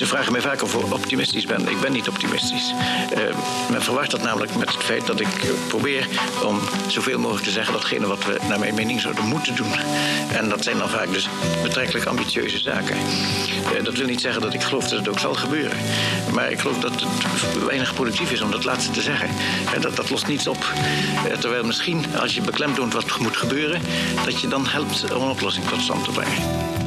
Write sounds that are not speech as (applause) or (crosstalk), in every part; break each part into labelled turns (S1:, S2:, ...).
S1: Ze vragen mij vaak of ik optimistisch ben. Ik ben niet optimistisch. Uh, men verwacht dat namelijk met het feit dat ik probeer om zoveel mogelijk te zeggen datgene wat we naar mijn mening zouden moeten doen. En dat zijn dan vaak dus betrekkelijk ambitieuze zaken. Uh, dat wil niet zeggen dat ik geloof dat het ook zal gebeuren. Maar ik geloof dat het weinig productief is om dat laatste te zeggen. En dat, dat lost niets op. Uh, terwijl misschien als je beklemtoont wat moet gebeuren, dat je dan helpt om een oplossing tot stand te brengen.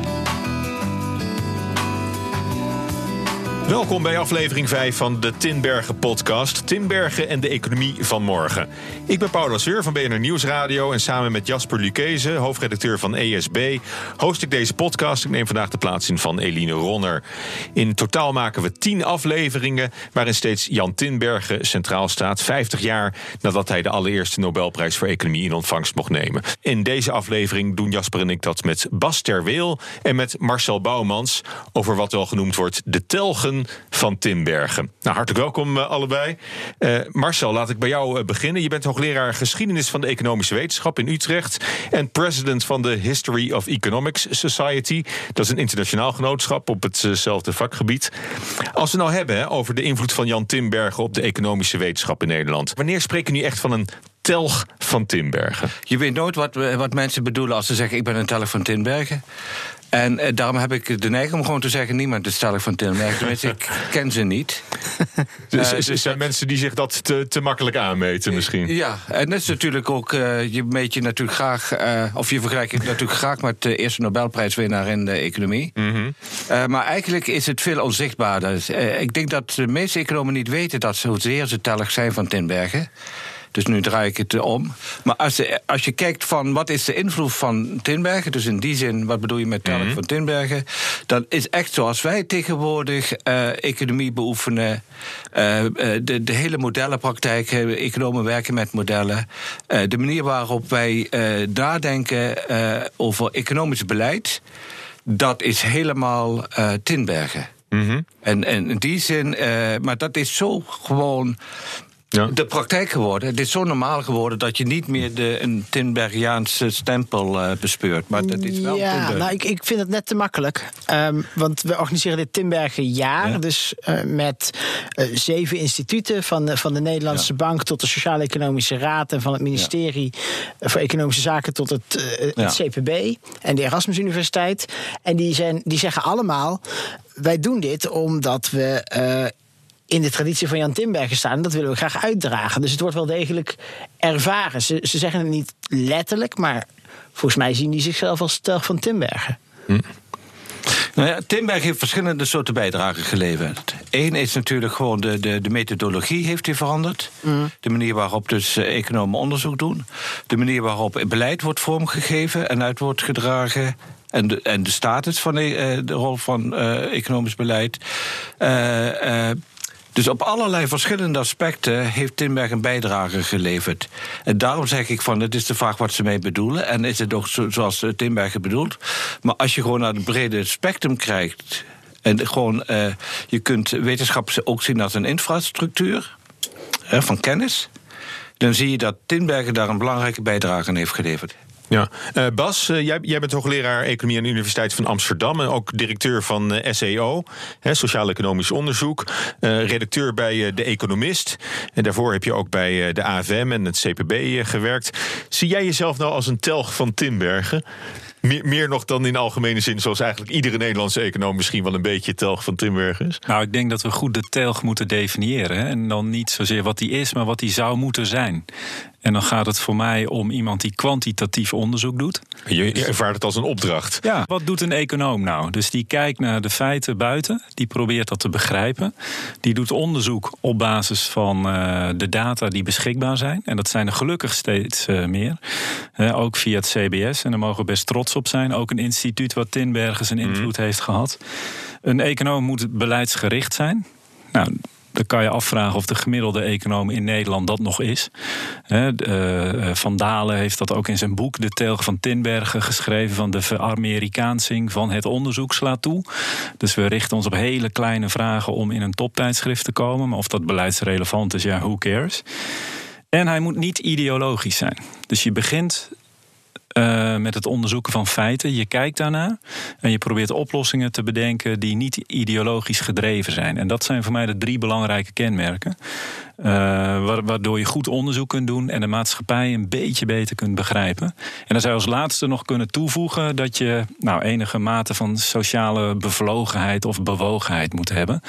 S2: Welkom bij aflevering 5 van de Tinbergen podcast. Tinbergen en de economie van morgen. Ik ben Paul Lasseur van BNR Nieuwsradio en samen met Jasper Lucchese, hoofdredacteur van ESB, host ik deze podcast. Ik neem vandaag de plaats in van Eline Ronner. In totaal maken we 10 afleveringen waarin steeds Jan Tinbergen centraal staat, 50 jaar nadat hij de allereerste Nobelprijs voor economie in ontvangst mocht nemen. In deze aflevering doen Jasper en ik dat met Bas Terweel en met Marcel Bouwmans over wat wel genoemd wordt de telgen van Timbergen. Nou, hartelijk welkom uh, allebei. Uh, Marcel, laat ik bij jou uh, beginnen. Je bent hoogleraar geschiedenis van de economische wetenschap in Utrecht en president van de History of Economics Society. Dat is een internationaal genootschap op hetzelfde vakgebied. Als we nou hebben over de invloed van Jan Timbergen op de economische wetenschap in Nederland, wanneer spreken we nu echt van een telg van Timbergen?
S3: Je weet nooit wat, wat mensen bedoelen als ze zeggen: Ik ben een telg van Timbergen. En eh, daarom heb ik de neiging om gewoon te zeggen: niemand is stellig van Tilmerk. Tenminste, ik ken ze niet. (laughs)
S2: Dus, uh, dus zijn mensen die zich dat te, te makkelijk aanmeten, misschien?
S3: Ja, en dat is natuurlijk ook. Uh, je meet je natuurlijk graag. Uh, of je vergelijkt je natuurlijk graag met de eerste Nobelprijswinnaar in de economie. Mm -hmm. maar eigenlijk is het veel onzichtbaarder. ik denk dat de meeste economen niet weten dat ze hoezeer ze tellig zijn van Tinbergen. Dus nu draai ik het om. Maar als, je, als je kijkt van wat is de invloed van Tinbergen, dus in die zin, wat bedoel je met telg mm van Tinbergen, dan is echt zoals wij tegenwoordig uh, economie beoefenen, uh, de, de hele modellenpraktijk, economen werken met modellen, de manier waarop wij nadenken over economisch beleid, dat is helemaal Tinbergen. Mm -hmm. En, en in die zin, maar dat is zo gewoon ja. de praktijk geworden. Het is zo normaal geworden dat je niet meer de, een Tinbergiaanse stempel uh, bespeurt. Maar dat is wel
S4: Ja, nou, ik, ik vind het net te makkelijk. Um, want we organiseren dit Tinbergenjaar. Ja. Dus uh, met uh, zeven instituten. Van de, van de Nederlandse ja. Bank tot de Sociaal-Economische Raad. En van het ministerie voor Economische Zaken tot het, het CPB. En de Erasmus Universiteit. En die, zijn, die zeggen allemaal. Wij doen dit omdat we in de traditie van Jan Timbergen staan. En dat willen we graag uitdragen. Dus het wordt wel degelijk ervaren. Ze, ze zeggen het niet letterlijk, maar volgens mij zien die zichzelf als telg van Timbergen. Hm.
S3: Nou ja, Timberg heeft verschillende soorten bijdragen geleverd. Eén is natuurlijk gewoon de, de, de methodologie heeft hij veranderd. Mm. De manier waarop dus uh, economen onderzoek doen. De manier waarop beleid wordt vormgegeven en uit wordt gedragen. En de, en de status van de, uh, de rol van uh, economisch beleid. Dus op allerlei verschillende aspecten heeft Timberg een bijdrage geleverd. En daarom zeg ik van, het is de vraag wat ze mee bedoelen. En is het ook zo, zoals Timberg bedoelt. Maar als je gewoon naar het brede spectrum kijkt... en gewoon, uh, je kunt wetenschap ook zien als een infrastructuur hè, van kennis... dan zie je dat Tinbergen daar een belangrijke bijdrage aan heeft geleverd.
S2: Ja. Uh, Bas, uh, jij, jij, bent hoogleraar economie aan de Universiteit van Amsterdam en ook directeur van uh, SEO, Sociaal-Economisch Onderzoek, redacteur bij De Economist. En daarvoor heb je ook bij de AFM en het CPB gewerkt. Zie jij jezelf nou als een telg van Timbergen? Meer, meer, nog dan in algemene zin, zoals eigenlijk iedere Nederlandse econoom misschien wel een beetje telg van Timbergen is?
S5: Nou, ik denk dat we goed de telg moeten definiëren. En dan niet zozeer wat die is, maar wat die zou moeten zijn. En dan gaat het voor mij om iemand die kwantitatief onderzoek doet.
S2: Je ervaart het als een opdracht.
S5: Ja, wat doet een econoom nou? Dus die kijkt naar de feiten buiten, die probeert dat te begrijpen. Die doet onderzoek op basis van uh, de data die beschikbaar zijn. En dat zijn er gelukkig steeds uh, meer. Uh, ook via het CBS. En daar mogen we best trots op zijn. Ook een instituut wat Tinbergen zijn invloed mm. heeft gehad. Een econoom moet beleidsgericht zijn. Nou, dan kan je afvragen of de gemiddelde econoom in Nederland dat nog is. Eh, van Dalen heeft dat ook in zijn boek De Telg van Tinbergen geschreven... van de veramerikaansing van het onderzoek slaat toe. Dus we richten ons op hele kleine vragen om in een toptijdschrift te komen. Maar of dat beleidsrelevant is, ja, who cares? En hij moet niet ideologisch zijn. Dus je begint uh, met het onderzoeken van feiten. Je kijkt daarnaar en je probeert oplossingen te bedenken die niet ideologisch gedreven zijn. En dat zijn voor mij de drie belangrijke kenmerken. Uh, waardoor je goed onderzoek kunt doen en de maatschappij een beetje beter kunt begrijpen. En dan zou je als laatste nog kunnen toevoegen dat je nou, enige mate van sociale bevlogenheid of bewogenheid moet hebben.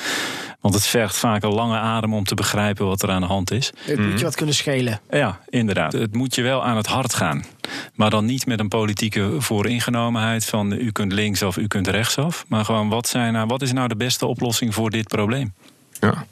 S5: Want het vergt vaak een lange adem om te begrijpen wat er aan de hand is.
S4: Het moet je wat kunnen schelen.
S5: Ja, inderdaad. Het moet je wel aan het hart gaan. Maar dan niet met een politieke vooringenomenheid van u kunt links of u kunt rechtsaf. Maar gewoon wat, zijn, nou, wat is nou de beste oplossing voor dit probleem?
S2: Ja.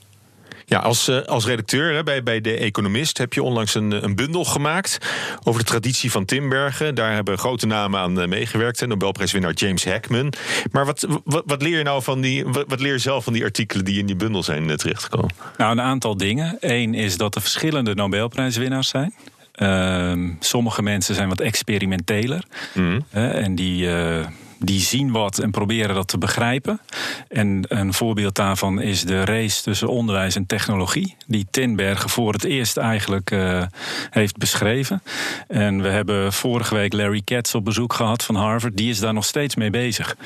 S2: Ja, als, eh, als redacteur hè, bij, bij De Economist heb je onlangs een, een bundel gemaakt over de traditie van Timbergen. Daar hebben grote namen aan eh, meegewerkt. Nobelprijswinnaar James Hackman. Maar wat, wat, wat, leer je nou van die. Wat, leer je zelf van die artikelen die in die bundel zijn uh, terechtgekomen?
S5: Nou, een aantal dingen. Eén is dat er verschillende Nobelprijswinnaars zijn. Uh, sommige mensen zijn wat experimenteler. Mm. en die die zien wat en proberen dat te begrijpen. En een voorbeeld daarvan is de race tussen onderwijs en technologie, die Tinbergen voor het eerst eigenlijk uh, heeft beschreven. En we hebben vorige week Larry Katz op bezoek gehad van Harvard, die is daar nog steeds mee bezig.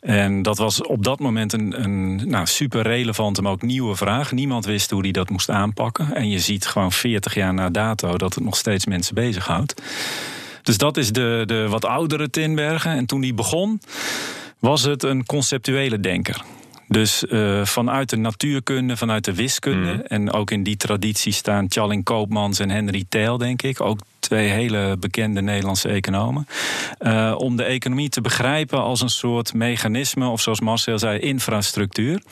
S5: En dat was op dat moment een, een nou, super relevante, maar ook nieuwe vraag. Niemand wist hoe die dat moest aanpakken. En je ziet gewoon 40 jaar na dato dat het nog steeds mensen bezighoudt. Dus dat is de, de wat oudere Tinbergen. En toen die begon, was het een conceptuele denker. Dus uh, vanuit de natuurkunde, vanuit de wiskunde. Mm. En ook in die traditie staan Tjalling Koopmans en Henry Theil, denk ik. Ook twee hele bekende Nederlandse economen. Uh, om de economie te begrijpen als een soort mechanisme, of zoals Marcel zei, infrastructuur.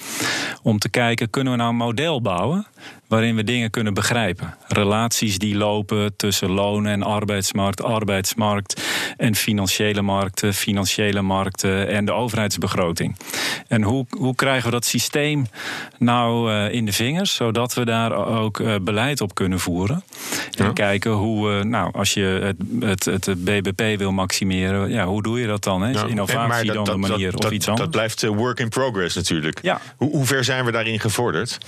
S5: Om te kijken, kunnen we nou een model bouwen waarin we dingen kunnen begrijpen. Relaties die lopen tussen lonen en arbeidsmarkt, arbeidsmarkt en financiële markten, financiële markten en de overheidsbegroting. En hoe, hoe krijgen we dat systeem nou uh, in de vingers, zodat we daar ook uh, beleid op kunnen voeren? En kijken hoe, uh, nou, als je het, het, het, BBP wil maximeren, ja, hoe doe je dat dan? Hè? Is innovatie dat, dan dat, de manier
S2: dat,
S5: of iets anders?
S2: Dat blijft work in progress natuurlijk.
S5: Ja.
S2: Hoe, hoe ver zijn we daarin gevorderd?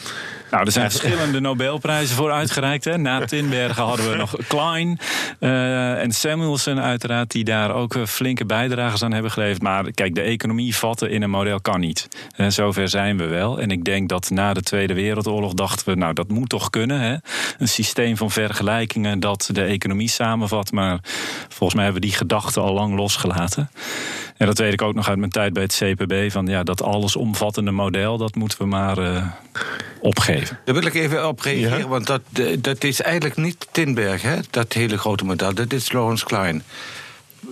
S5: Nou, er zijn (laughs) verschillende Nobelprijzen voor uitgereikt. Hè. Na Tinbergen hadden we nog Klein uh, en Samuelson uiteraard... die daar ook flinke bijdragers aan hebben geleverd. Maar kijk, de economie vatten in een model kan niet. Uh, zover zijn we wel. En ik denk dat na de Tweede Wereldoorlog dachten we... nou, dat moet toch kunnen, hè? Een systeem van vergelijkingen dat de economie samenvat. Maar volgens mij hebben we die gedachte al lang losgelaten. En dat weet ik ook nog uit mijn tijd bij het CPB. Van ja, dat allesomvattende model, dat moeten we maar uh, opgeven.
S3: Daar wil ik even op reageren, ja? want dat, dat is eigenlijk niet Tinberg, hè, dat hele grote model. Dat is Lawrence Klein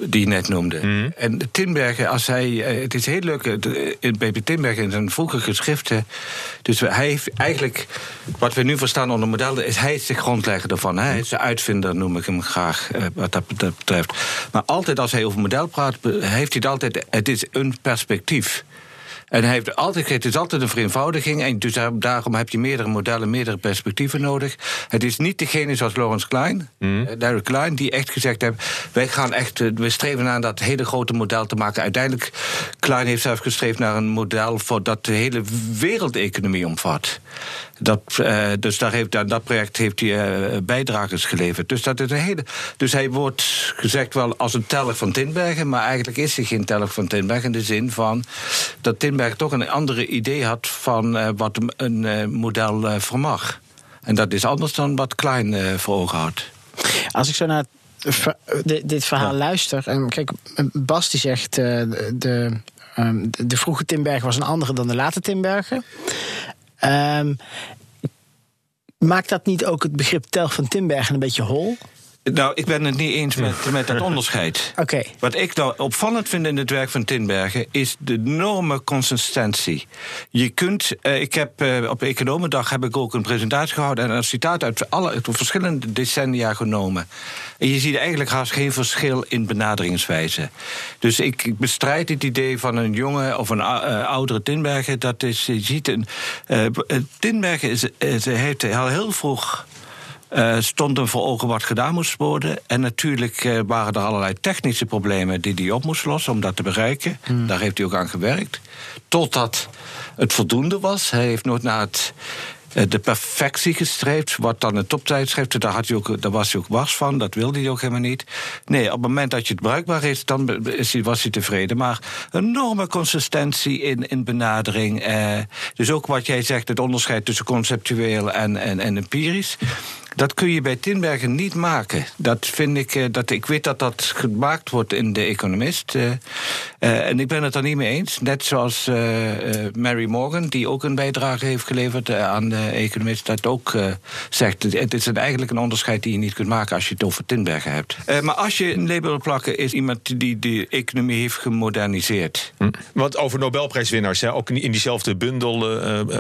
S3: die je net noemde. Mm. En Tinbergen, als hij. Eh, het is heel leuk. In Baby Tinbergen in zijn vroege geschriften. Dus hij heeft eigenlijk. Wat we nu verstaan onder modellen. is hij is de grondlegger ervan. Hij is de uitvinder, noem ik hem graag. Eh, wat dat betreft. Maar altijd als hij over model praat. heeft hij het altijd. Het is een perspectief. En hij heeft altijd, het is altijd een vereenvoudiging. En dus daarom heb je meerdere modellen, meerdere perspectieven nodig. Het is niet degene zoals Lawrence Klein, mm. Derek Klein, die echt gezegd hebben: wij gaan echt, eh, we streven aan dat hele grote model te maken. Uiteindelijk, Klein heeft zelf gestreefd naar een model voor dat de hele wereldeconomie omvat. Dat, uh, dus daar heeft, aan dat project heeft hij uh, bijdragers geleverd. Dus, dat is een hele, dus hij wordt gezegd wel als een telg van Tinbergen, maar eigenlijk is hij geen telg van Tinbergen in de zin van dat Tinbergen toch een andere idee had van uh, wat een, een model vermag. En dat is anders dan wat Klein voor ogen had.
S4: Als ik zo naar dit verhaal ja. luister. En kijk, Bas die zegt. de, de, de vroege Timbergen was een andere dan de late Timbergen. Um, maakt dat niet ook het begrip telg van Timbergen een beetje hol?
S3: Nou, ik ben het niet eens met, met dat onderscheid.
S4: Okay.
S3: Wat ik nou opvallend vind in het werk van Tinbergen is de enorme consistentie. Je kunt, uh, ik heb uh, op Economendag heb ik ook een presentatie gehouden en een citaat uit alle uit verschillende decennia genomen. En je ziet eigenlijk haast geen verschil in benaderingswijze. Dus ik, ik bestrijd het idee van een jonge of een uh, oudere Tinbergen. Dat is, je ziet een. Tinbergen is, is, heeft al heel vroeg uh, stond hem voor ogen wat gedaan moest worden. En natuurlijk uh, waren er allerlei technische problemen die hij op moest lossen om dat te bereiken. Hmm. Daar heeft hij ook aan gewerkt. Totdat het voldoende was. Hij heeft nooit naar het eh, de perfectie gestreefd. Wat dan een toptijdschrift, daar, had hij ook, daar was hij ook wars van. Dat wilde hij ook helemaal niet. Nee, op het moment dat je het bruikbaar is, dan is hij, was hij tevreden. Maar enorme consistentie in, in benadering. Eh, dus ook wat jij zegt, het onderscheid tussen conceptueel en, en, en empirisch. Dat kun je bij Tinbergen niet maken. Dat vind ik, eh, dat, ik weet dat dat gemaakt wordt in De Economist. Uh, uh, en ik ben het er niet mee eens. Net zoals Mary Morgan, die ook een bijdrage heeft geleverd aan De Economist, dat ook zegt. Het is eigenlijk een onderscheid die je niet kunt maken als je het over Tinbergen hebt. maar als je een label wil plakken, is iemand die de economie heeft gemoderniseerd.
S2: Hm. Want over Nobelprijswinnaars, hè, ook in diezelfde bundel,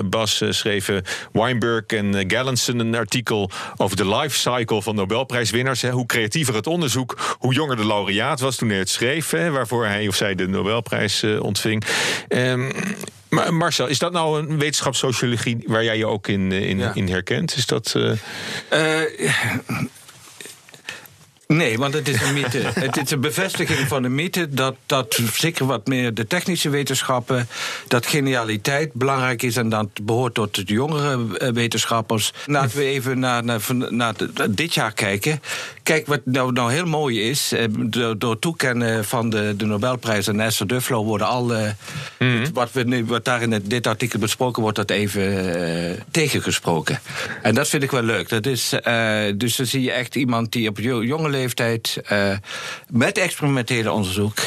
S2: Bas, schreven Weinberg en Gallenson een artikel over de life cycle van Nobelprijswinnaars. Hè. Hoe creatiever het onderzoek, hoe jonger de laureaat was toen hij het schreef, hè, waarvoor hij of zij de Nobelprijs uh, ontving. Um, maar Marcel, is dat nou een wetenschapssociologie waar jij je ook in, in, ja. in herkent? Is dat. Uh...
S3: Uh, Nee, want het is een mythe. (laughs) het is een bevestiging van de mythe dat, dat zeker wat meer de technische wetenschappen, dat genialiteit belangrijk is en dat behoort tot de jongere eh, wetenschappers. Laten we even naar, naar, naar dit jaar kijken. Kijk, wat nou, nou heel mooi is, eh, door, door toekennen van de, de Nobelprijs aan Esther Duflo worden alle. Mm wat, we nu, wat daar in dit artikel besproken wordt, dat even uh, tegengesproken. En dat vind ik wel leuk. Dat is, uh, dus dan zie je echt iemand die op jonge leeftijd uh, met experimentele onderzoek.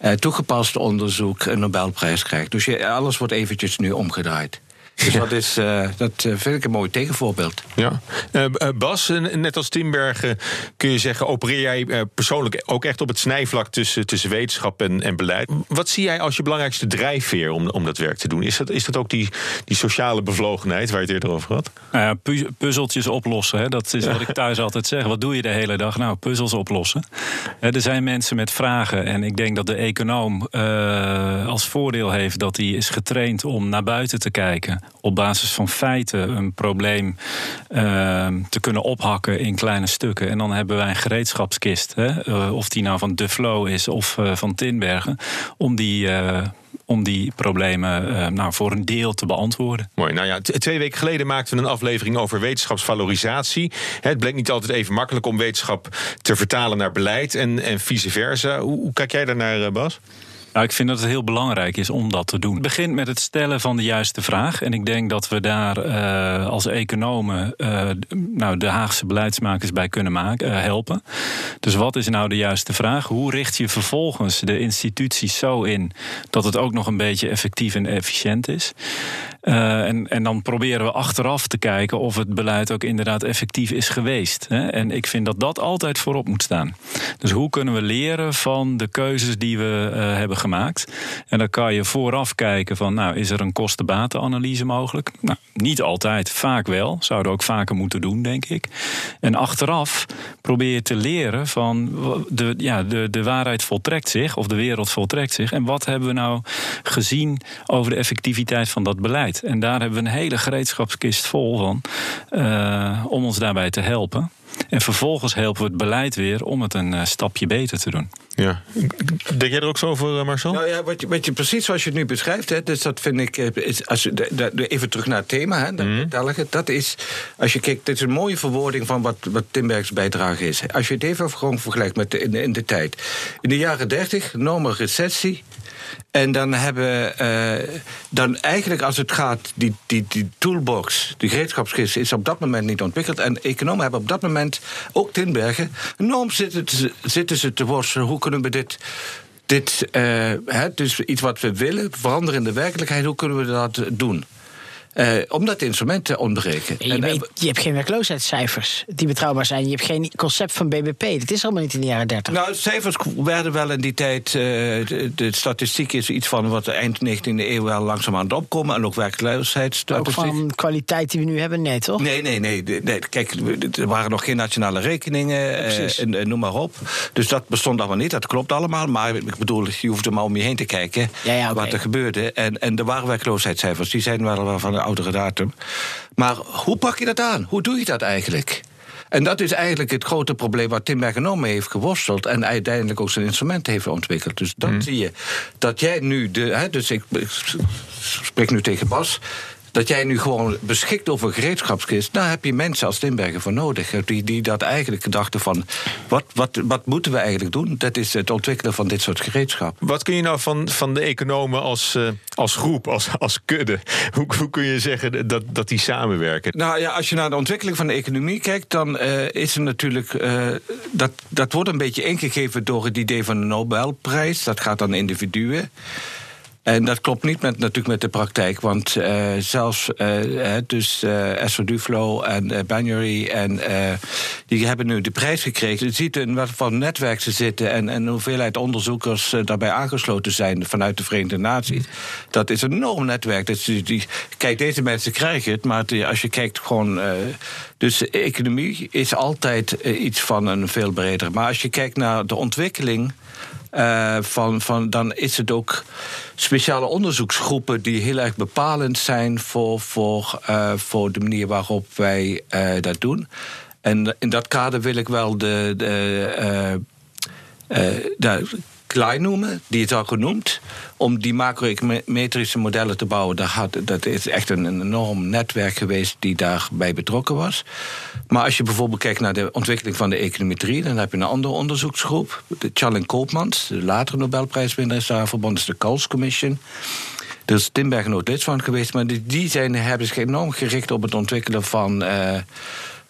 S3: Uh, toegepast onderzoek een Nobelprijs krijgt. Dus je, alles wordt eventjes nu omgedraaid. Dus dat, is, uh, dat vind ik een mooi tegenvoorbeeld.
S2: Ja. Uh, Bas, net als Timbergen kun je zeggen... opereer jij persoonlijk ook echt op het snijvlak tussen, tussen wetenschap en, en beleid. Wat zie jij als je belangrijkste drijfveer om, om dat werk te doen? Is dat, is dat ook die, die sociale bevlogenheid waar je het eerder over had?
S5: Nou ja, puzzeltjes oplossen, hè? dat is wat ik thuis altijd zeg. Wat doe je de hele dag? Nou, puzzels oplossen. er zijn mensen met vragen en ik denk dat de econoom als voordeel heeft... dat hij is getraind om naar buiten te kijken op basis van feiten een probleem uh, te kunnen ophakken in kleine stukken. En dan hebben wij een gereedschapskist, hè, uh, of die nou van De Flow is of uh, van Tinbergen, om die om die problemen nou, voor een deel te beantwoorden.
S2: Mooi. Nou ja, twee weken geleden maakten we een aflevering over wetenschapsvalorisatie. Het bleek niet altijd even makkelijk om wetenschap te vertalen naar beleid en, en vice versa. Hoe, hoe kijk jij daarnaar, Bas?
S5: Nou, ik vind dat het heel belangrijk is om dat te doen. Het begint met het stellen van de juiste vraag. En ik denk dat we daar uh, als economen uh, nou, de Haagse beleidsmakers bij kunnen maken, uh, helpen. Dus wat is nou de juiste vraag? Hoe richt je vervolgens de instituties zo in dat het ook nog een beetje effectief en efficiënt is? en, en dan proberen we achteraf te kijken of het beleid ook inderdaad effectief is geweest. Hè? En ik vind dat dat altijd voorop moet staan. Dus hoe kunnen we leren van de keuzes die we hebben gemaakt. En dan kan je vooraf kijken van, nou, is er een kostenbatenanalyse mogelijk? Nou, niet altijd, vaak wel. Zouden we ook vaker moeten doen, denk ik. En achteraf probeer je te leren van, de, ja, de, de waarheid voltrekt zich, of de wereld voltrekt zich. En wat hebben we nou gezien over de effectiviteit van dat beleid? En daar hebben we een hele gereedschapskist vol van, uh, om ons daarbij te helpen. En vervolgens helpen we het beleid weer om het een uh, stapje beter te doen.
S2: Ja. Denk jij er ook zo over, Marcel?
S3: Nou ja, wat je, wat je, precies zoals je het nu beschrijft, hè, dus dat vind ik. Is, als je, de, de, even terug naar het thema, hè, mm. dat is. Als je kijkt, dit is een mooie verwoording van wat, wat Timbergs bijdrage is. Als je het even gewoon vergelijkt met de, in, de, in de tijd. In de jaren 30, enorme recessie. En dan hebben uh, dan eigenlijk als het gaat, die, die, die toolbox, die gereedschapskist, is op dat moment niet ontwikkeld. En economen hebben op dat moment, ook Tinbergen, enorm zitten, zitten ze te worstelen. Hoe kunnen we dit dit, uh, dus iets wat we willen, veranderen in de werkelijkheid, hoe kunnen we dat doen? Uh, omdat de instrumenten ontbreken.
S4: Je, en, weet, je, hebt geen werkloosheidscijfers die betrouwbaar zijn. Je hebt geen concept van BBP. Dat is allemaal niet in de jaren 30.
S3: Nou, cijfers werden wel in die tijd. Uh, de, de, statistiek is iets van wat eind 19e eeuw wel langzaam aan het opkomen. En ook werkloosheidsstatistiek.
S4: Ook van kwaliteit die we nu hebben? Nee, toch?
S3: Nee, nee, nee. nee kijk, er waren nog geen nationale rekeningen. Uh, en, noem maar op. Dus dat bestond allemaal niet. Dat klopt allemaal. Maar ik bedoel, je hoeft er maar om je heen te kijken.
S4: Ja, ja,
S3: okay. Wat er gebeurde. En, en er waren werkloosheidscijfers. Die zijn wel van oudere datum. Maar hoe pak je dat aan? Hoe doe je dat eigenlijk? En dat is eigenlijk het grote probleem waar Tim Bergenon mee heeft geworsteld. En uiteindelijk ook zijn instrumenten heeft ontwikkeld. Dus dan hmm. zie je dat jij nu. De, hè, dus ik, ik, spreek nu tegen Bas. Dat jij nu gewoon beschikt over een gereedschapskist, daar heb je mensen als Timbergen voor nodig. Die, die dat eigenlijk dachten van, wat, wat, wat moeten we eigenlijk doen? Dat is het ontwikkelen van dit soort gereedschap.
S2: Wat kun je nou van, van de economen als, uh, als groep, als, als kudde, hoe, hoe kun je zeggen dat, dat die samenwerken?
S3: Nou ja, als je naar de ontwikkeling van de economie kijkt, dan uh, is er natuurlijk, uh, dat, dat wordt een beetje ingegeven door het idee van de Nobelprijs. Dat gaat aan individuen. En dat klopt niet met, natuurlijk met de praktijk. Want uh, zelfs uh, dus uh, Esther Duflo en uh, en die hebben nu de prijs gekregen. Je ziet in wat voor netwerk ze zitten... en, en hoeveelheid onderzoekers daarbij aangesloten zijn... vanuit de Verenigde Naties. Dat is een enorm netwerk. Dat, die, kijk, deze mensen krijgen het, maar als je kijkt gewoon... dus economie is altijd iets van een veel breder. Maar als je kijkt naar de ontwikkeling... Uh, van, van, dan is het ook speciale onderzoeksgroepen die heel erg bepalend zijn voor, voor, uh, voor de manier waarop wij uh, dat doen. En in dat kader wil ik wel de, de, de Klein noemen, die het al genoemd. Om die macroeconometrische modellen te bouwen, dat, had, dat is echt een, enorm netwerk geweest die daarbij betrokken was. Maar als je bijvoorbeeld kijkt naar de ontwikkeling van de econometrie, dan heb je een andere onderzoeksgroep. De Charlene Koopmans, de latere Nobelprijswinnaar, is daar verbonden, is de Coles Commission. Er is Timbergen ook lid van geweest, maar die zijn, hebben zich enorm gericht op het ontwikkelen van. Uh,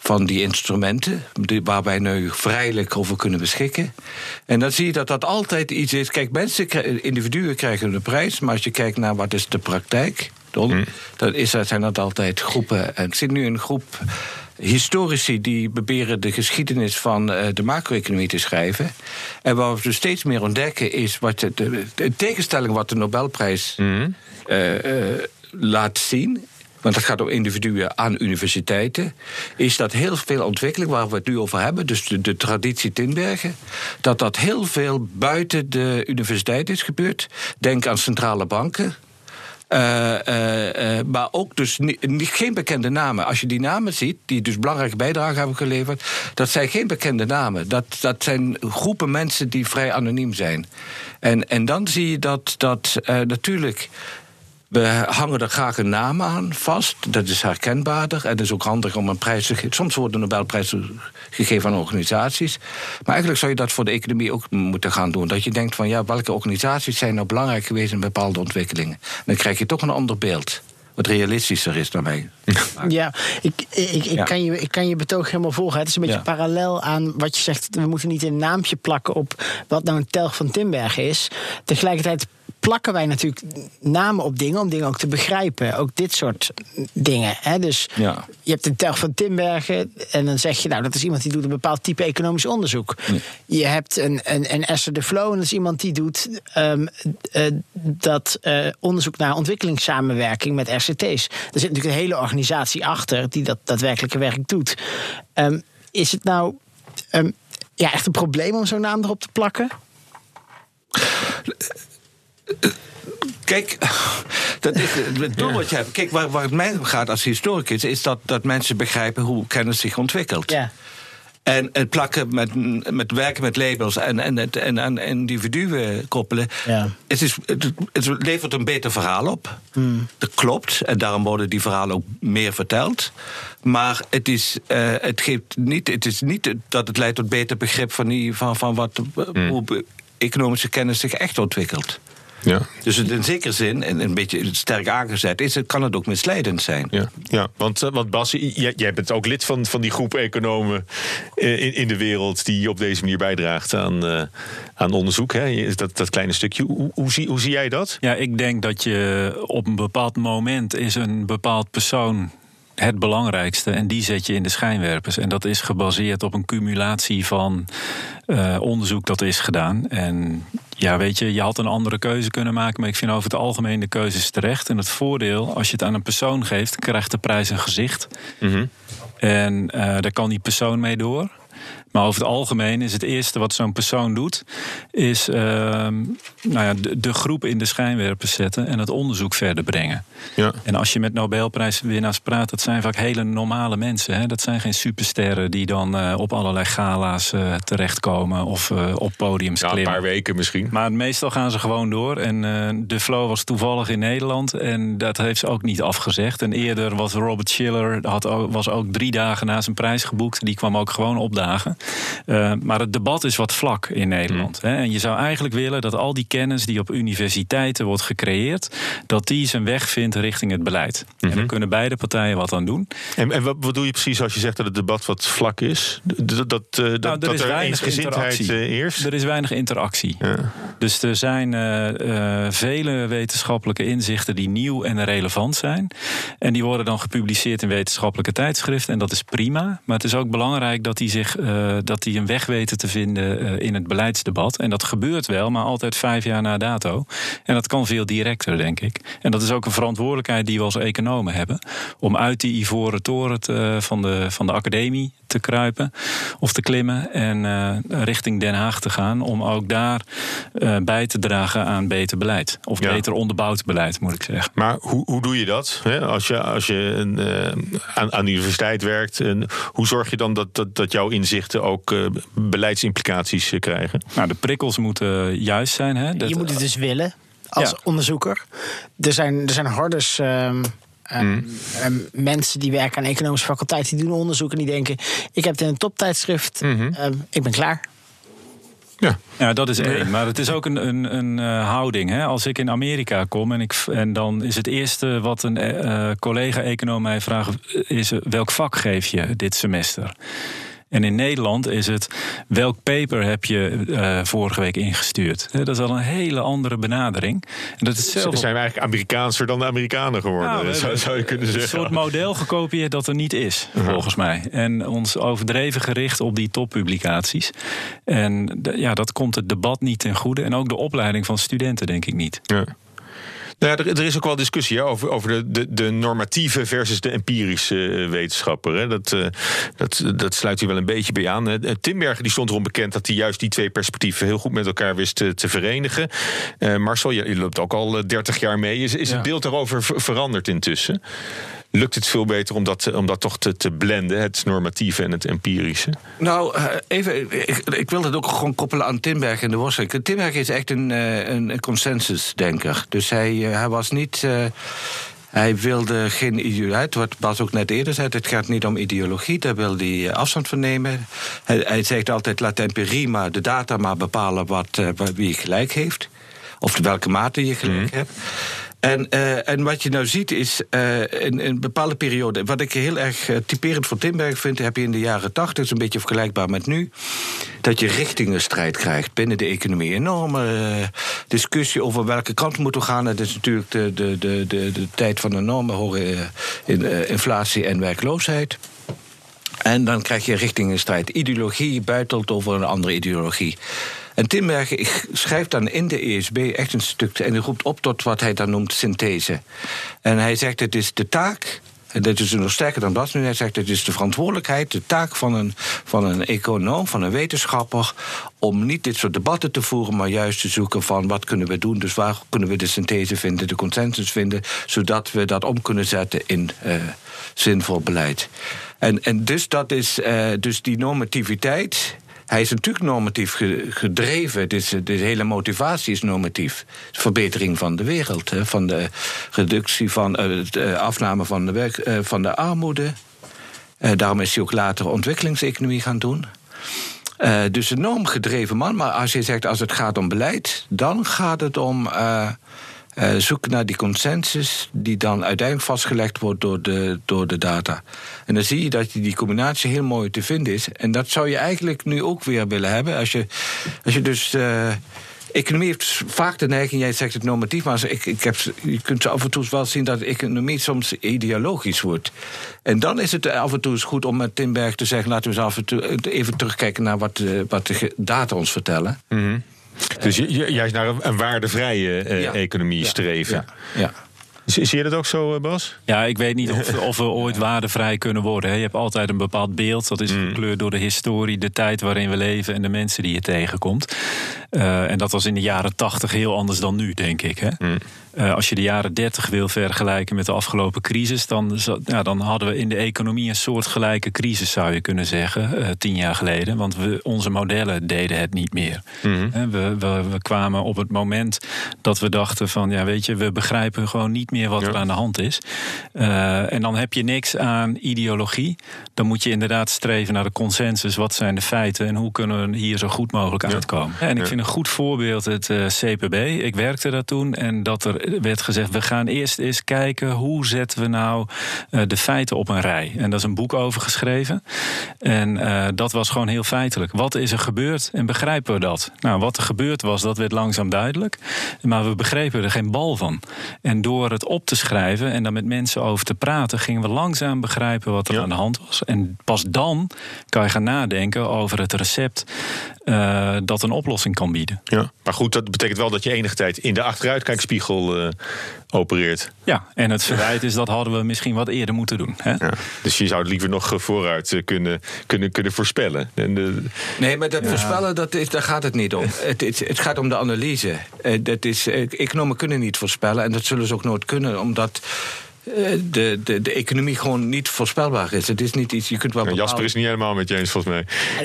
S3: van die instrumenten, waar wij nu vrijelijk over kunnen beschikken. En dan zie je dat dat altijd iets is. Kijk, mensen, individuen krijgen een prijs, maar als je kijkt naar wat is de praktijk, dan, hmm. dan is, zijn dat altijd groepen. En ik zit nu in een groep historici die proberen de geschiedenis van uh, de macro-economie te schrijven. En wat we steeds meer ontdekken is wat de, de, tegenstelling wat de Nobelprijs mm. uh, uh, laat zien want dat gaat om individuen aan universiteiten, is dat heel veel ontwikkeling waar we het nu over hebben, dus de, de traditie Tinbergen, dat dat heel veel buiten de universiteit is gebeurd. Denk aan centrale banken, uh, uh, uh, maar ook dus niet, geen bekende namen. Als je die namen ziet, die dus belangrijke bijdrage hebben geleverd, dat zijn geen bekende namen. Dat, dat zijn groepen mensen die vrij anoniem zijn. En, en dan zie je dat, dat natuurlijk we hangen er graag een naam aan vast. Dat is herkenbaarder. En het is ook handig om een prijs te geven. Soms wordt een Nobelprijs gegeven aan organisaties. Maar eigenlijk zou je dat voor de economie ook moeten gaan doen. Dat je denkt van ja, welke organisaties zijn nou belangrijk geweest in bepaalde ontwikkelingen. Dan krijg je toch een ander beeld wat realistischer is dan. (laughs)
S4: Ja, ik, ik, ik, Kan je, ik kan je betoog helemaal volgen. Het is een beetje parallel aan wat je zegt. We moeten niet een naampje plakken op wat nou een telg van Timberg is. Tegelijkertijd plakken wij natuurlijk namen op dingen om dingen ook te begrijpen. Ook dit soort dingen. Hè? Dus ja. je hebt een telg van Timbergen en dan zeg je, nou, dat is iemand die doet een bepaald type economisch onderzoek. Je hebt een, een, een Esther de Flow en dat is iemand die doet um, uh, dat uh, onderzoek naar ontwikkelingssamenwerking met RCT's. Er zit natuurlijk een hele organisatie achter die dat daadwerkelijke werk doet. Um, is het nou um, ja, echt een probleem om zo'n naam erop te plakken?
S3: Kijk, dat is het doel wat je hebt. Kijk, waar, waar het mij gaat als historicus, is dat, dat mensen begrijpen hoe kennis zich ontwikkelt. Ja. En het plakken met, met werken met labels en, en, het, en aan individuen koppelen. Ja. Het, is, het, het, levert een beter verhaal op. Hmm. Dat klopt. En daarom worden die verhalen ook meer verteld. Maar het is, uh, het geeft niet, het is niet dat het leidt tot beter begrip van, die, van, van wat, hmm. hoe economische kennis zich echt ontwikkelt. Ja. Dus in zekere zin, en een beetje sterk aangezet is, het, kan het ook misleidend zijn.
S2: Ja, ja want, eh, want Bas, jij, jij bent ook lid van, van die groep economen eh, in, in de wereld die op deze manier bijdraagt aan, uh, aan onderzoek. Hè? Dat, dat kleine stukje. Hoe, hoe, zie, hoe zie jij dat?
S5: Ja, ik denk dat je op een bepaald moment is een bepaald persoon het belangrijkste. En die zet je in de schijnwerpers. En dat is gebaseerd op een cumulatie van uh, onderzoek dat is gedaan. En ja, weet je, je had een andere keuze kunnen maken. Maar ik vind over het algemeen de keuzes terecht. En het voordeel, als je het aan een persoon geeft, krijgt de prijs een gezicht. Mm -hmm. En uh, daar kan die persoon mee door. Maar over het algemeen is het eerste wat zo'n persoon doet, is ehm, nou ja, de, de, groep in de schijnwerpers zetten en het onderzoek verder brengen. Ja. En als je met Nobelprijswinnaars praat, dat zijn vaak hele normale mensen. Hè? Dat zijn geen supersterren die dan uh, op allerlei gala's uh, terechtkomen of uh, op podiums
S2: ja,
S5: klimmen.
S2: Een paar weken misschien.
S5: Maar meestal gaan ze gewoon door. En de flow was toevallig in Nederland en dat heeft ze ook niet afgezegd. En eerder was Robert Schiller, had, was ook drie dagen na zijn prijs geboekt. Die kwam ook gewoon opdagen. Uh, maar het debat is wat vlak in Nederland. Mm. Hè? En je zou eigenlijk willen dat al die kennis die op universiteiten wordt gecreëerd, dat die zijn weg vindt richting het beleid. Mm -hmm. En daar
S2: Mhm.
S5: kunnen beide partijen wat aan doen.
S2: En, en wat bedoel je precies als je zegt dat het debat wat vlak is? Dat, dat, uh,
S5: nou,
S2: dat,
S5: er, is
S2: er
S5: weinig
S2: eensgezindheid uh, eerst?
S5: Er is weinig interactie.
S2: Ja.
S5: Dus er zijn uh, vele wetenschappelijke inzichten die nieuw en relevant zijn. En die worden dan gepubliceerd in wetenschappelijke tijdschriften. En dat is prima. Maar het is ook belangrijk dat die, zich, uh, dat die een weg weten te vinden uh, in het beleidsdebat. En dat gebeurt wel, maar altijd vijf jaar na dato. En dat kan veel directer, denk ik. En dat is ook een verantwoordelijkheid die we als economen hebben. Om uit die ivoren toren te, van, de, van de academie te kruipen of te klimmen. En uh, richting Den Haag te gaan. Om ook daar bij te dragen aan beter beleid. Of ja. beter onderbouwd beleid, moet ik zeggen.
S2: Maar hoe, hoe doe je dat? Hè? Als je, als je een, aan, aan de universiteit werkt. En hoe zorg je dan dat, dat, dat jouw inzichten ook uh, beleidsimplicaties uh, krijgen?
S5: Nou, de prikkels moeten juist zijn. Hè?
S4: Dat, je moet het dus willen als ja. onderzoeker. Er zijn, er zijn hordes. Um, um, mm. mensen die werken aan economische faculteit, die doen onderzoek en die denken: ik heb het in een toptijdschrift, mm -hmm. um, ik ben klaar.
S5: Ja. ja, dat is één. Maar het is ook een, een, een uh, houding. Hè? Als ik in Amerika kom en, ik, en dan is het eerste wat een uh, collega-econoom mij vraagt: is welk vak geef je dit semester? En in Nederland is het welk paper heb je uh, vorige week ingestuurd? Dat is al een hele andere benadering. En dat is zelf...
S2: Ze zijn eigenlijk Amerikaanser dan de Amerikanen geworden, nou, zou, zou, je kunnen zeggen.
S5: Een soort model gekopieerd dat er niet is, uh -huh. volgens mij. En ons overdreven gericht op die toppublicaties. En ja, dat komt het debat niet ten goede. En ook de opleiding van studenten, denk ik niet.
S2: Ja. Nou ja, er, er, is ook wel discussie over, over de, de, de, normatieve versus de empirische wetenschapper. Hè. Dat, uh, dat, dat sluit hier wel een beetje bij aan. Timberger die stond erom bekend dat hij juist die twee perspectieven heel goed met elkaar wist te, te verenigen. Uh, Marcel, je, je, loopt ook al 30 jaar mee. Is, is ja. het beeld daarover veranderd intussen? Lukt het veel beter om dat, om dat toch te, te blenden, het normatieve en het empirische?
S3: Nou, even, ik, ik wil dat ook gewoon koppelen aan Timberg en de Worsteling. Timberg is echt een, een consensusdenker. Dus hij, hij was niet. Uh, hij wilde geen ideologie. Wat Bas ook net eerder zei, het gaat niet om ideologie. Daar wil hij afstand van nemen. Hij, hij zegt altijd: laat de empirie maar, de data maar bepalen wat, wie gelijk heeft. Of welke mate je gelijk mm. hebt. En, uh, en wat je nou ziet is uh, in, in een bepaalde periode. Wat ik heel erg uh, typerend voor Timberg vind, heb je in de jaren tachtig, is een beetje vergelijkbaar met nu. Dat je richtingenstrijd krijgt binnen de economie. Enorme discussie over welke kant moeten we gaan. Het is natuurlijk de, de, de, de, de tijd van enorme hoge inflatie en werkloosheid. En dan krijg je richtingenstrijd. Ideologie buitelt over een andere ideologie. En Timberg schrijft dan in de ESB echt een stuk. En hij roept op tot wat hij dan noemt synthese. En hij zegt: het is de taak. En dat is nog sterker dan dat nu. Hij zegt: het is de verantwoordelijkheid, de taak van een, van een econoom, van een wetenschapper. om niet dit soort debatten te voeren, maar juist te zoeken van wat kunnen we doen. Dus waar kunnen we de synthese vinden, de consensus vinden. zodat we dat om kunnen zetten in uh, zinvol beleid. En, en dus dat is uh, dus die normativiteit. Hij is natuurlijk normatief gedreven. Dus de hele motivatie is normatief. Verbetering van de wereld. Van de reductie van de afname van de, werk, van de armoede. Daarom is hij ook later ontwikkelingseconomie gaan doen. Dus een enorm gedreven man. Maar als je zegt als het gaat om beleid, dan gaat het om uh, zoeken naar die consensus die dan uiteindelijk vastgelegd wordt door de, door de data. En dan zie je dat die combinatie heel mooi te vinden is. En dat zou je eigenlijk nu ook weer willen hebben. Als je, als je dus. Economie heeft vaak de neiging, jij zegt het normatief, maar ik, ik heb, je kunt af en toe wel zien dat economie soms ideologisch wordt. En dan is het af en toe eens goed om met Timberg te zeggen: laten we eens af en toe even terugkijken naar wat, wat de data ons vertellen.
S2: Mm. Dus juist naar een, een waardevrije uh, ja. economie
S3: ja.
S2: streven.
S3: Ja. ja.
S2: Zie je dat ook zo, Bas?
S5: Ja, ik weet niet of, (laughs) of we ooit waardevrij kunnen worden. Je hebt altijd een bepaald beeld. Dat is mm. gekleurd door de historie, de tijd waarin we leven en de mensen die je tegenkomt. En dat was in de jaren tachtig heel anders dan nu, denk ik. Hè? Mm. Uh, als je de jaren 30 wil vergelijken met de afgelopen crisis, dan, ja, dan hadden we in de economie een soortgelijke crisis, zou je kunnen zeggen, uh, tien jaar geleden. Want we, onze modellen deden het niet meer. Mm -hmm. we, we, we, kwamen op het moment dat we dachten van, ja, weet je, we begrijpen gewoon niet meer wat er aan de hand is. En dan heb je niks aan ideologie. Dan moet je inderdaad streven naar de consensus. Wat zijn de feiten en hoe kunnen we hier zo goed mogelijk ja. uitkomen? En ik vind een goed voorbeeld het CPB. Ik werkte daar toen en dat er werd gezegd: we gaan eerst eens kijken hoe zetten we nou uh, de feiten op een rij. En daar is een boek over geschreven. En uh, dat was gewoon heel feitelijk. Wat is er gebeurd en begrijpen we dat? Nou, wat er gebeurd was, dat werd langzaam duidelijk. Maar we begrepen er geen bal van. En door het op te schrijven en daar met mensen over te praten, gingen we langzaam begrijpen wat er ja. aan de hand was. En pas dan kan je gaan nadenken over het recept uh, dat een oplossing kan bieden.
S2: Ja, maar goed, dat betekent wel dat je enige tijd in de achteruitkijkspiegel uh, opereert.
S5: Ja, en het verwijt is dat hadden we misschien wat eerder moeten doen. Hè? Ja,
S2: dus je zou het liever nog vooruit kunnen, kunnen, kunnen voorspellen. En de,
S3: nee, maar dat ja. voorspellen, dat is, daar gaat het niet om. het, het, het gaat om de analyse. Uh, dat is, economen kunnen niet voorspellen en dat zullen ze ook nooit kunnen, omdat de, de, de economie gewoon niet voorspelbaar is. Het is niet iets, je kunt wel
S2: bepalen... Jasper is niet helemaal met je eens, volgens mij.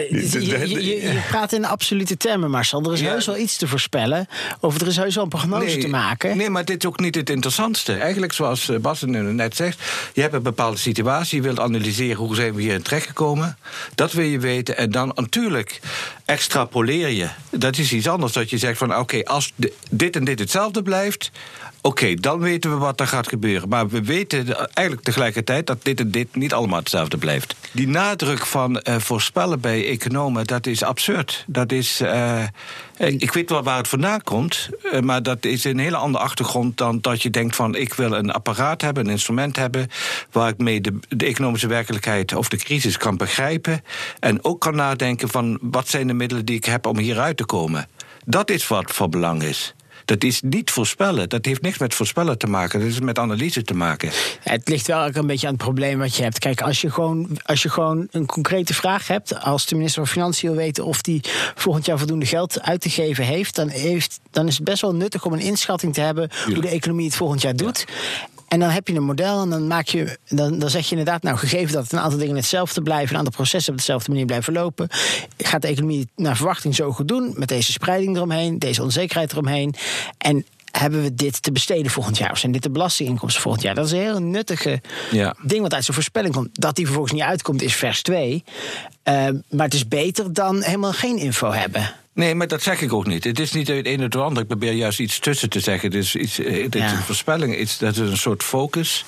S4: Je, je, je, je praat in absolute termen, Marcel. Er is ja. heus wel iets te voorspellen. Of er is heus wel een prognose
S3: nee,
S4: te maken.
S3: Nee, maar dit is ook niet het interessantste. Eigenlijk, zoals Bas net zegt... je hebt een bepaalde situatie, je wilt analyseren... hoe zijn we hier in terecht gekomen. Dat wil je weten. En dan natuurlijk extrapoleer je. Dat is iets anders, dat je zegt van... oké, okay, als dit en dit hetzelfde blijft... Oké, dan weten we wat er gaat gebeuren. Maar we weten eigenlijk tegelijkertijd dat dit en dit niet allemaal hetzelfde blijft. Die nadruk van uh, voorspellen bij economen, dat is absurd. Dat is. Uh, ik weet wel waar het vandaan komt, uh, maar dat is een hele andere achtergrond dan dat je denkt van ik wil een apparaat hebben, een instrument hebben, waar ik mee de, de economische werkelijkheid of de crisis kan begrijpen. En ook kan nadenken van wat zijn de middelen die ik heb om hieruit te komen. Dat is wat van belang is. Dat is niet voorspellen. Dat heeft niks met voorspellen te maken. Dat is met analyse te maken.
S4: Het ligt wel ook een beetje aan het probleem wat je hebt. Kijk, als je gewoon, als je gewoon een concrete vraag hebt, als de minister van Financiën wil weten of die volgend jaar voldoende geld uit te geven heeft, dan, heeft, dan is het best wel nuttig om een inschatting te hebben hoe de economie het volgend jaar doet. Ja. En dan heb je een model en dan, maak je, dan, dan zeg je inderdaad, nou gegeven dat een aantal dingen hetzelfde blijven, een aantal processen op dezelfde manier blijven lopen, gaat de economie naar verwachting zo goed doen, met deze spreiding eromheen, deze onzekerheid eromheen. En hebben we dit te besteden volgend jaar? Of zijn dit de belastinginkomsten volgend jaar? Dat is een heel nuttige ja. ding wat uit zo'n voorspelling komt. Dat die vervolgens niet uitkomt is vers 2. Uh, maar het is beter dan helemaal geen info hebben.
S3: Nee, maar dat zeg ik ook niet. Het is niet het een of het ander. Ik probeer juist iets tussen te zeggen. Het is, iets, het is ja. een voorspelling. Iets, dat is een soort focus.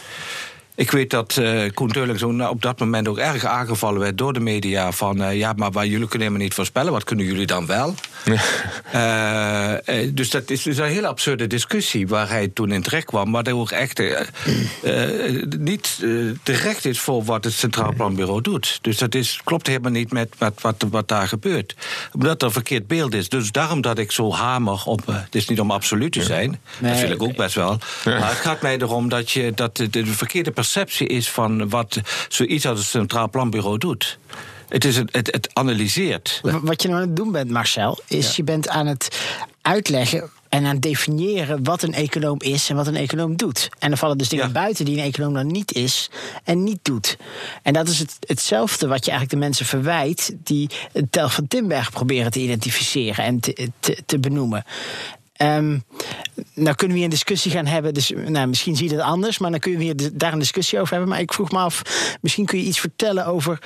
S3: Ik weet dat uh, Koen Teulings op dat moment ook erg aangevallen werd door de media. Van uh, ja, maar waar jullie kunnen helemaal niet voorspellen. Wat kunnen jullie dan wel? uh, dus dat is dus een hele absurde discussie waar hij toen in terecht kwam. Maar dat ook echt niet terecht is voor wat het Centraal Planbureau doet. Dus dat is, klopt helemaal niet met wat, wat, wat daar gebeurt. Omdat er een verkeerd beeld is. Dus daarom dat ik zo hamer op. het is niet om absoluut te zijn. Nee, dat vind ik ook best wel. Maar het gaat mij erom dat, je, dat de, de verkeerde perceptie is van wat zoiets als het Centraal Planbureau doet. Het, is het, het, het analyseert.
S4: Wat je nou aan het doen bent, Marcel, is ja. je bent aan het uitleggen en aan het definiëren wat een econoom is en wat een econoom doet. En er vallen dus dingen ja. buiten die een econoom dan niet is en niet doet. En dat is het, hetzelfde wat je eigenlijk de mensen verwijt die het tel van Timberg proberen te identificeren en te, te, te benoemen. Um, nou kunnen we hier een discussie gaan hebben. Dus nou, misschien zie je het anders, maar dan kun je hier daar een discussie over hebben. Maar ik vroeg me af, misschien kun je iets vertellen over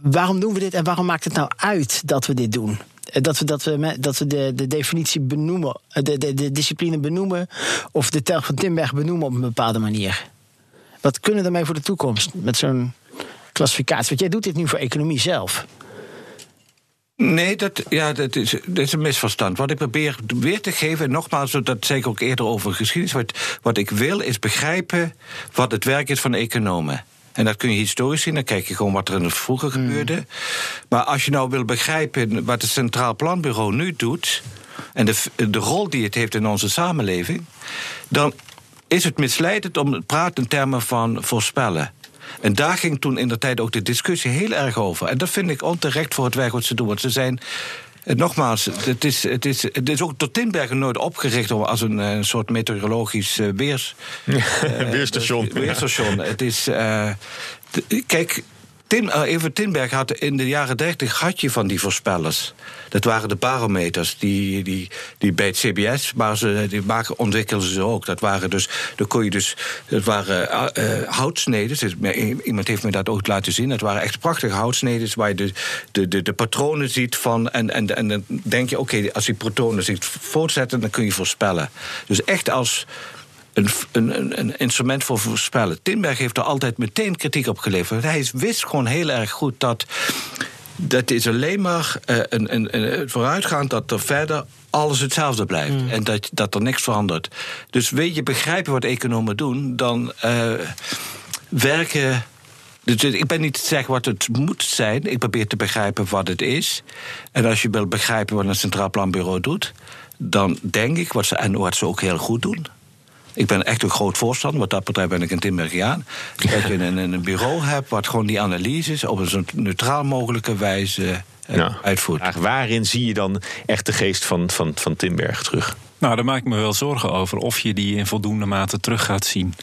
S4: waarom doen we dit en waarom maakt het nou uit dat we dit doen? Dat we, dat we, dat we de, de definitie benoemen, de, de, de discipline benoemen, of de tel van Timberg benoemen op een bepaalde manier. Wat kunnen we daarmee voor de toekomst met zo'n klassificatie? Want jij doet dit nu voor economie zelf.
S3: Nee, dat, ja, dat, is, dat is een misverstand. Wat ik probeer weer te geven, en nogmaals, dat zei ik ook eerder over geschiedenis. Wat, wat ik wil is begrijpen wat het werk is van economen. En dat kun je historisch zien, dan kijk je gewoon wat er in het vroeger mm. gebeurde. Maar als je nou wil begrijpen wat het Centraal Planbureau nu doet. en de, de rol die het heeft in onze samenleving. dan is het misleidend om te praten in termen van voorspellen. En daar ging toen in de tijd ook de discussie heel erg over. En dat vind ik onterecht voor het werk wat ze doen. Want ze zijn Nogmaals, het is, het, is, het is ook tot Tinbergen nooit opgericht als een, een soort meteorologisch uh, weers, (laughs)
S2: weerstation.
S3: weerstation. het is. Uh, kijk, Tim, uh, even Tinberg had in de jaren 30 had je van die voorspellers. Dat waren de barometers die, die, die bij het CBS, maar ze die maken, ontwikkelden ze ook. Dat waren dus, kon je dus, dat waren uh, houtsneden. Iemand heeft me dat ook laten zien. Dat waren echt prachtige houtsneden waar je de, de, de, patronen ziet van. En, en, en dan denk je, oké, als die patronen zich voortzetten, dan kun je voorspellen. Dus echt als een, een, een, instrument voor voorspellen. Timberg heeft er altijd meteen kritiek op geleverd. Hij wist gewoon heel erg goed dat. Dat is alleen maar uh, een, een, een vooruitgaan dat er verder alles hetzelfde blijft. Mm. En dat, dat er niks verandert. Dus weet je begrijpen wat economen doen, dan uh, werken. Dus ik ben niet te zeggen wat het moet zijn. Ik probeer te begrijpen wat het is. En als je wil begrijpen wat een Centraal Planbureau doet, dan denk ik, wat ze, en wat ze ook heel goed doen, ik ben echt een groot voorstander. Wat dat betreft ben ik een Timbergiaan. Dat je een, een bureau hebt wat gewoon die analyses op een zo neutraal mogelijke wijze ja. uitvoert.
S2: waarin zie je dan echt de geest van, van, van Timberg terug?
S5: Nou, daar maak ik me wel zorgen over of je die in voldoende mate terug gaat zien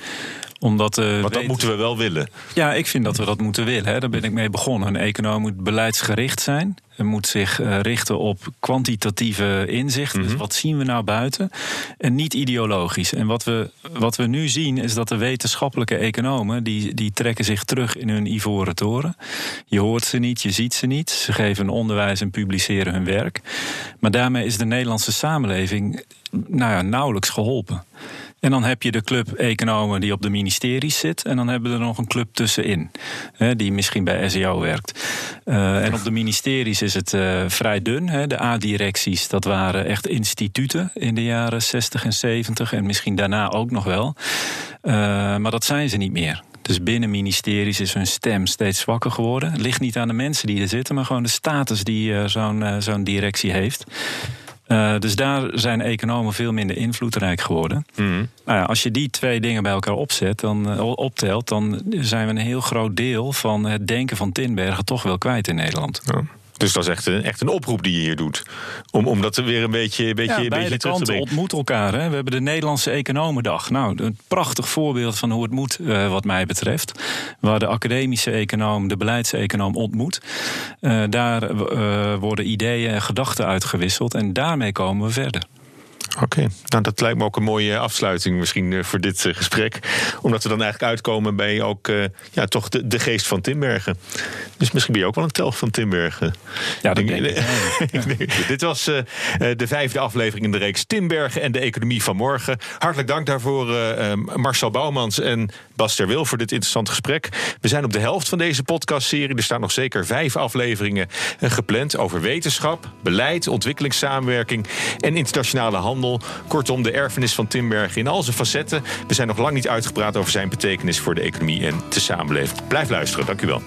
S5: omdat, uh,
S2: Want dat moeten we wel willen.
S5: Ja, ik vind dat we dat moeten willen. Hè. Daar ben ik mee begonnen. Een econoom moet beleidsgericht zijn. Hij moet zich uh, richten op kwantitatieve inzicht. Dus wat zien we nou buiten? En niet ideologisch. En wat we, wat we nu zien is dat de wetenschappelijke economen... Die, die trekken zich terug in hun ivoren toren. Je hoort ze niet, je ziet ze niet. Ze geven onderwijs en publiceren hun werk. Maar daarmee is de Nederlandse samenleving nou ja, nauwelijks geholpen. En dan heb je de club economen die op de ministeries zit. En dan hebben we er nog een club tussenin. Hè, die misschien bij SEO werkt. Uh, en op de ministeries is het uh, vrij dun. Hè. De A-directies, dat waren echt instituten in de jaren 60 en 70. En misschien daarna ook nog wel. Uh, maar dat zijn ze niet meer. Dus binnen ministeries is hun stem steeds zwakker geworden. Het ligt niet aan de mensen die er zitten, maar gewoon de status die zo'n zo'n directie heeft. Uh, dus daar zijn economen veel minder invloedrijk geworden. Mm. Nou ja, als je die twee dingen bij elkaar opzet, dan, uh, optelt, dan zijn we een heel groot deel van het denken van Tinbergen toch wel kwijt in Nederland.
S2: Ja. Dus dat is echt een, echt een oproep die je hier doet. Om, om dat weer een beetje, een beetje,
S5: ja,
S2: een beetje terug te brengen.
S5: ontmoeten elkaar. Hè. We hebben de Nederlandse Economendag. Nou, een prachtig voorbeeld van hoe het moet, uh, wat mij betreft. Waar de academische econoom, de beleidseconoom ontmoet. Uh, daar uh, worden ideeën en gedachten uitgewisseld. En daarmee komen we verder.
S2: Oké, nou dat lijkt me ook een mooie afsluiting misschien eh, voor dit uh, gesprek. Omdat we dan eigenlijk uitkomen bij ook uh, ja, toch de, de, geest van Timbergen. Dus misschien ben je ook wel een telg van Timbergen.
S5: Ja, dat denk ik. (laughs)
S2: Dit was uh, de vijfde aflevering in de reeks Timbergen en de economie van morgen. Hartelijk dank daarvoor Marcel Bouwmans en Bas ter Wil voor dit interessante gesprek. We zijn op de helft van deze podcastserie. Er staan nog zeker vijf afleveringen gepland over wetenschap, beleid, ontwikkelingssamenwerking en internationale Kortom, de erfenis van Timberg in al zijn facetten. We zijn nog lang niet uitgepraat over zijn betekenis voor de economie en de samenleving. Blijf luisteren, dank u wel.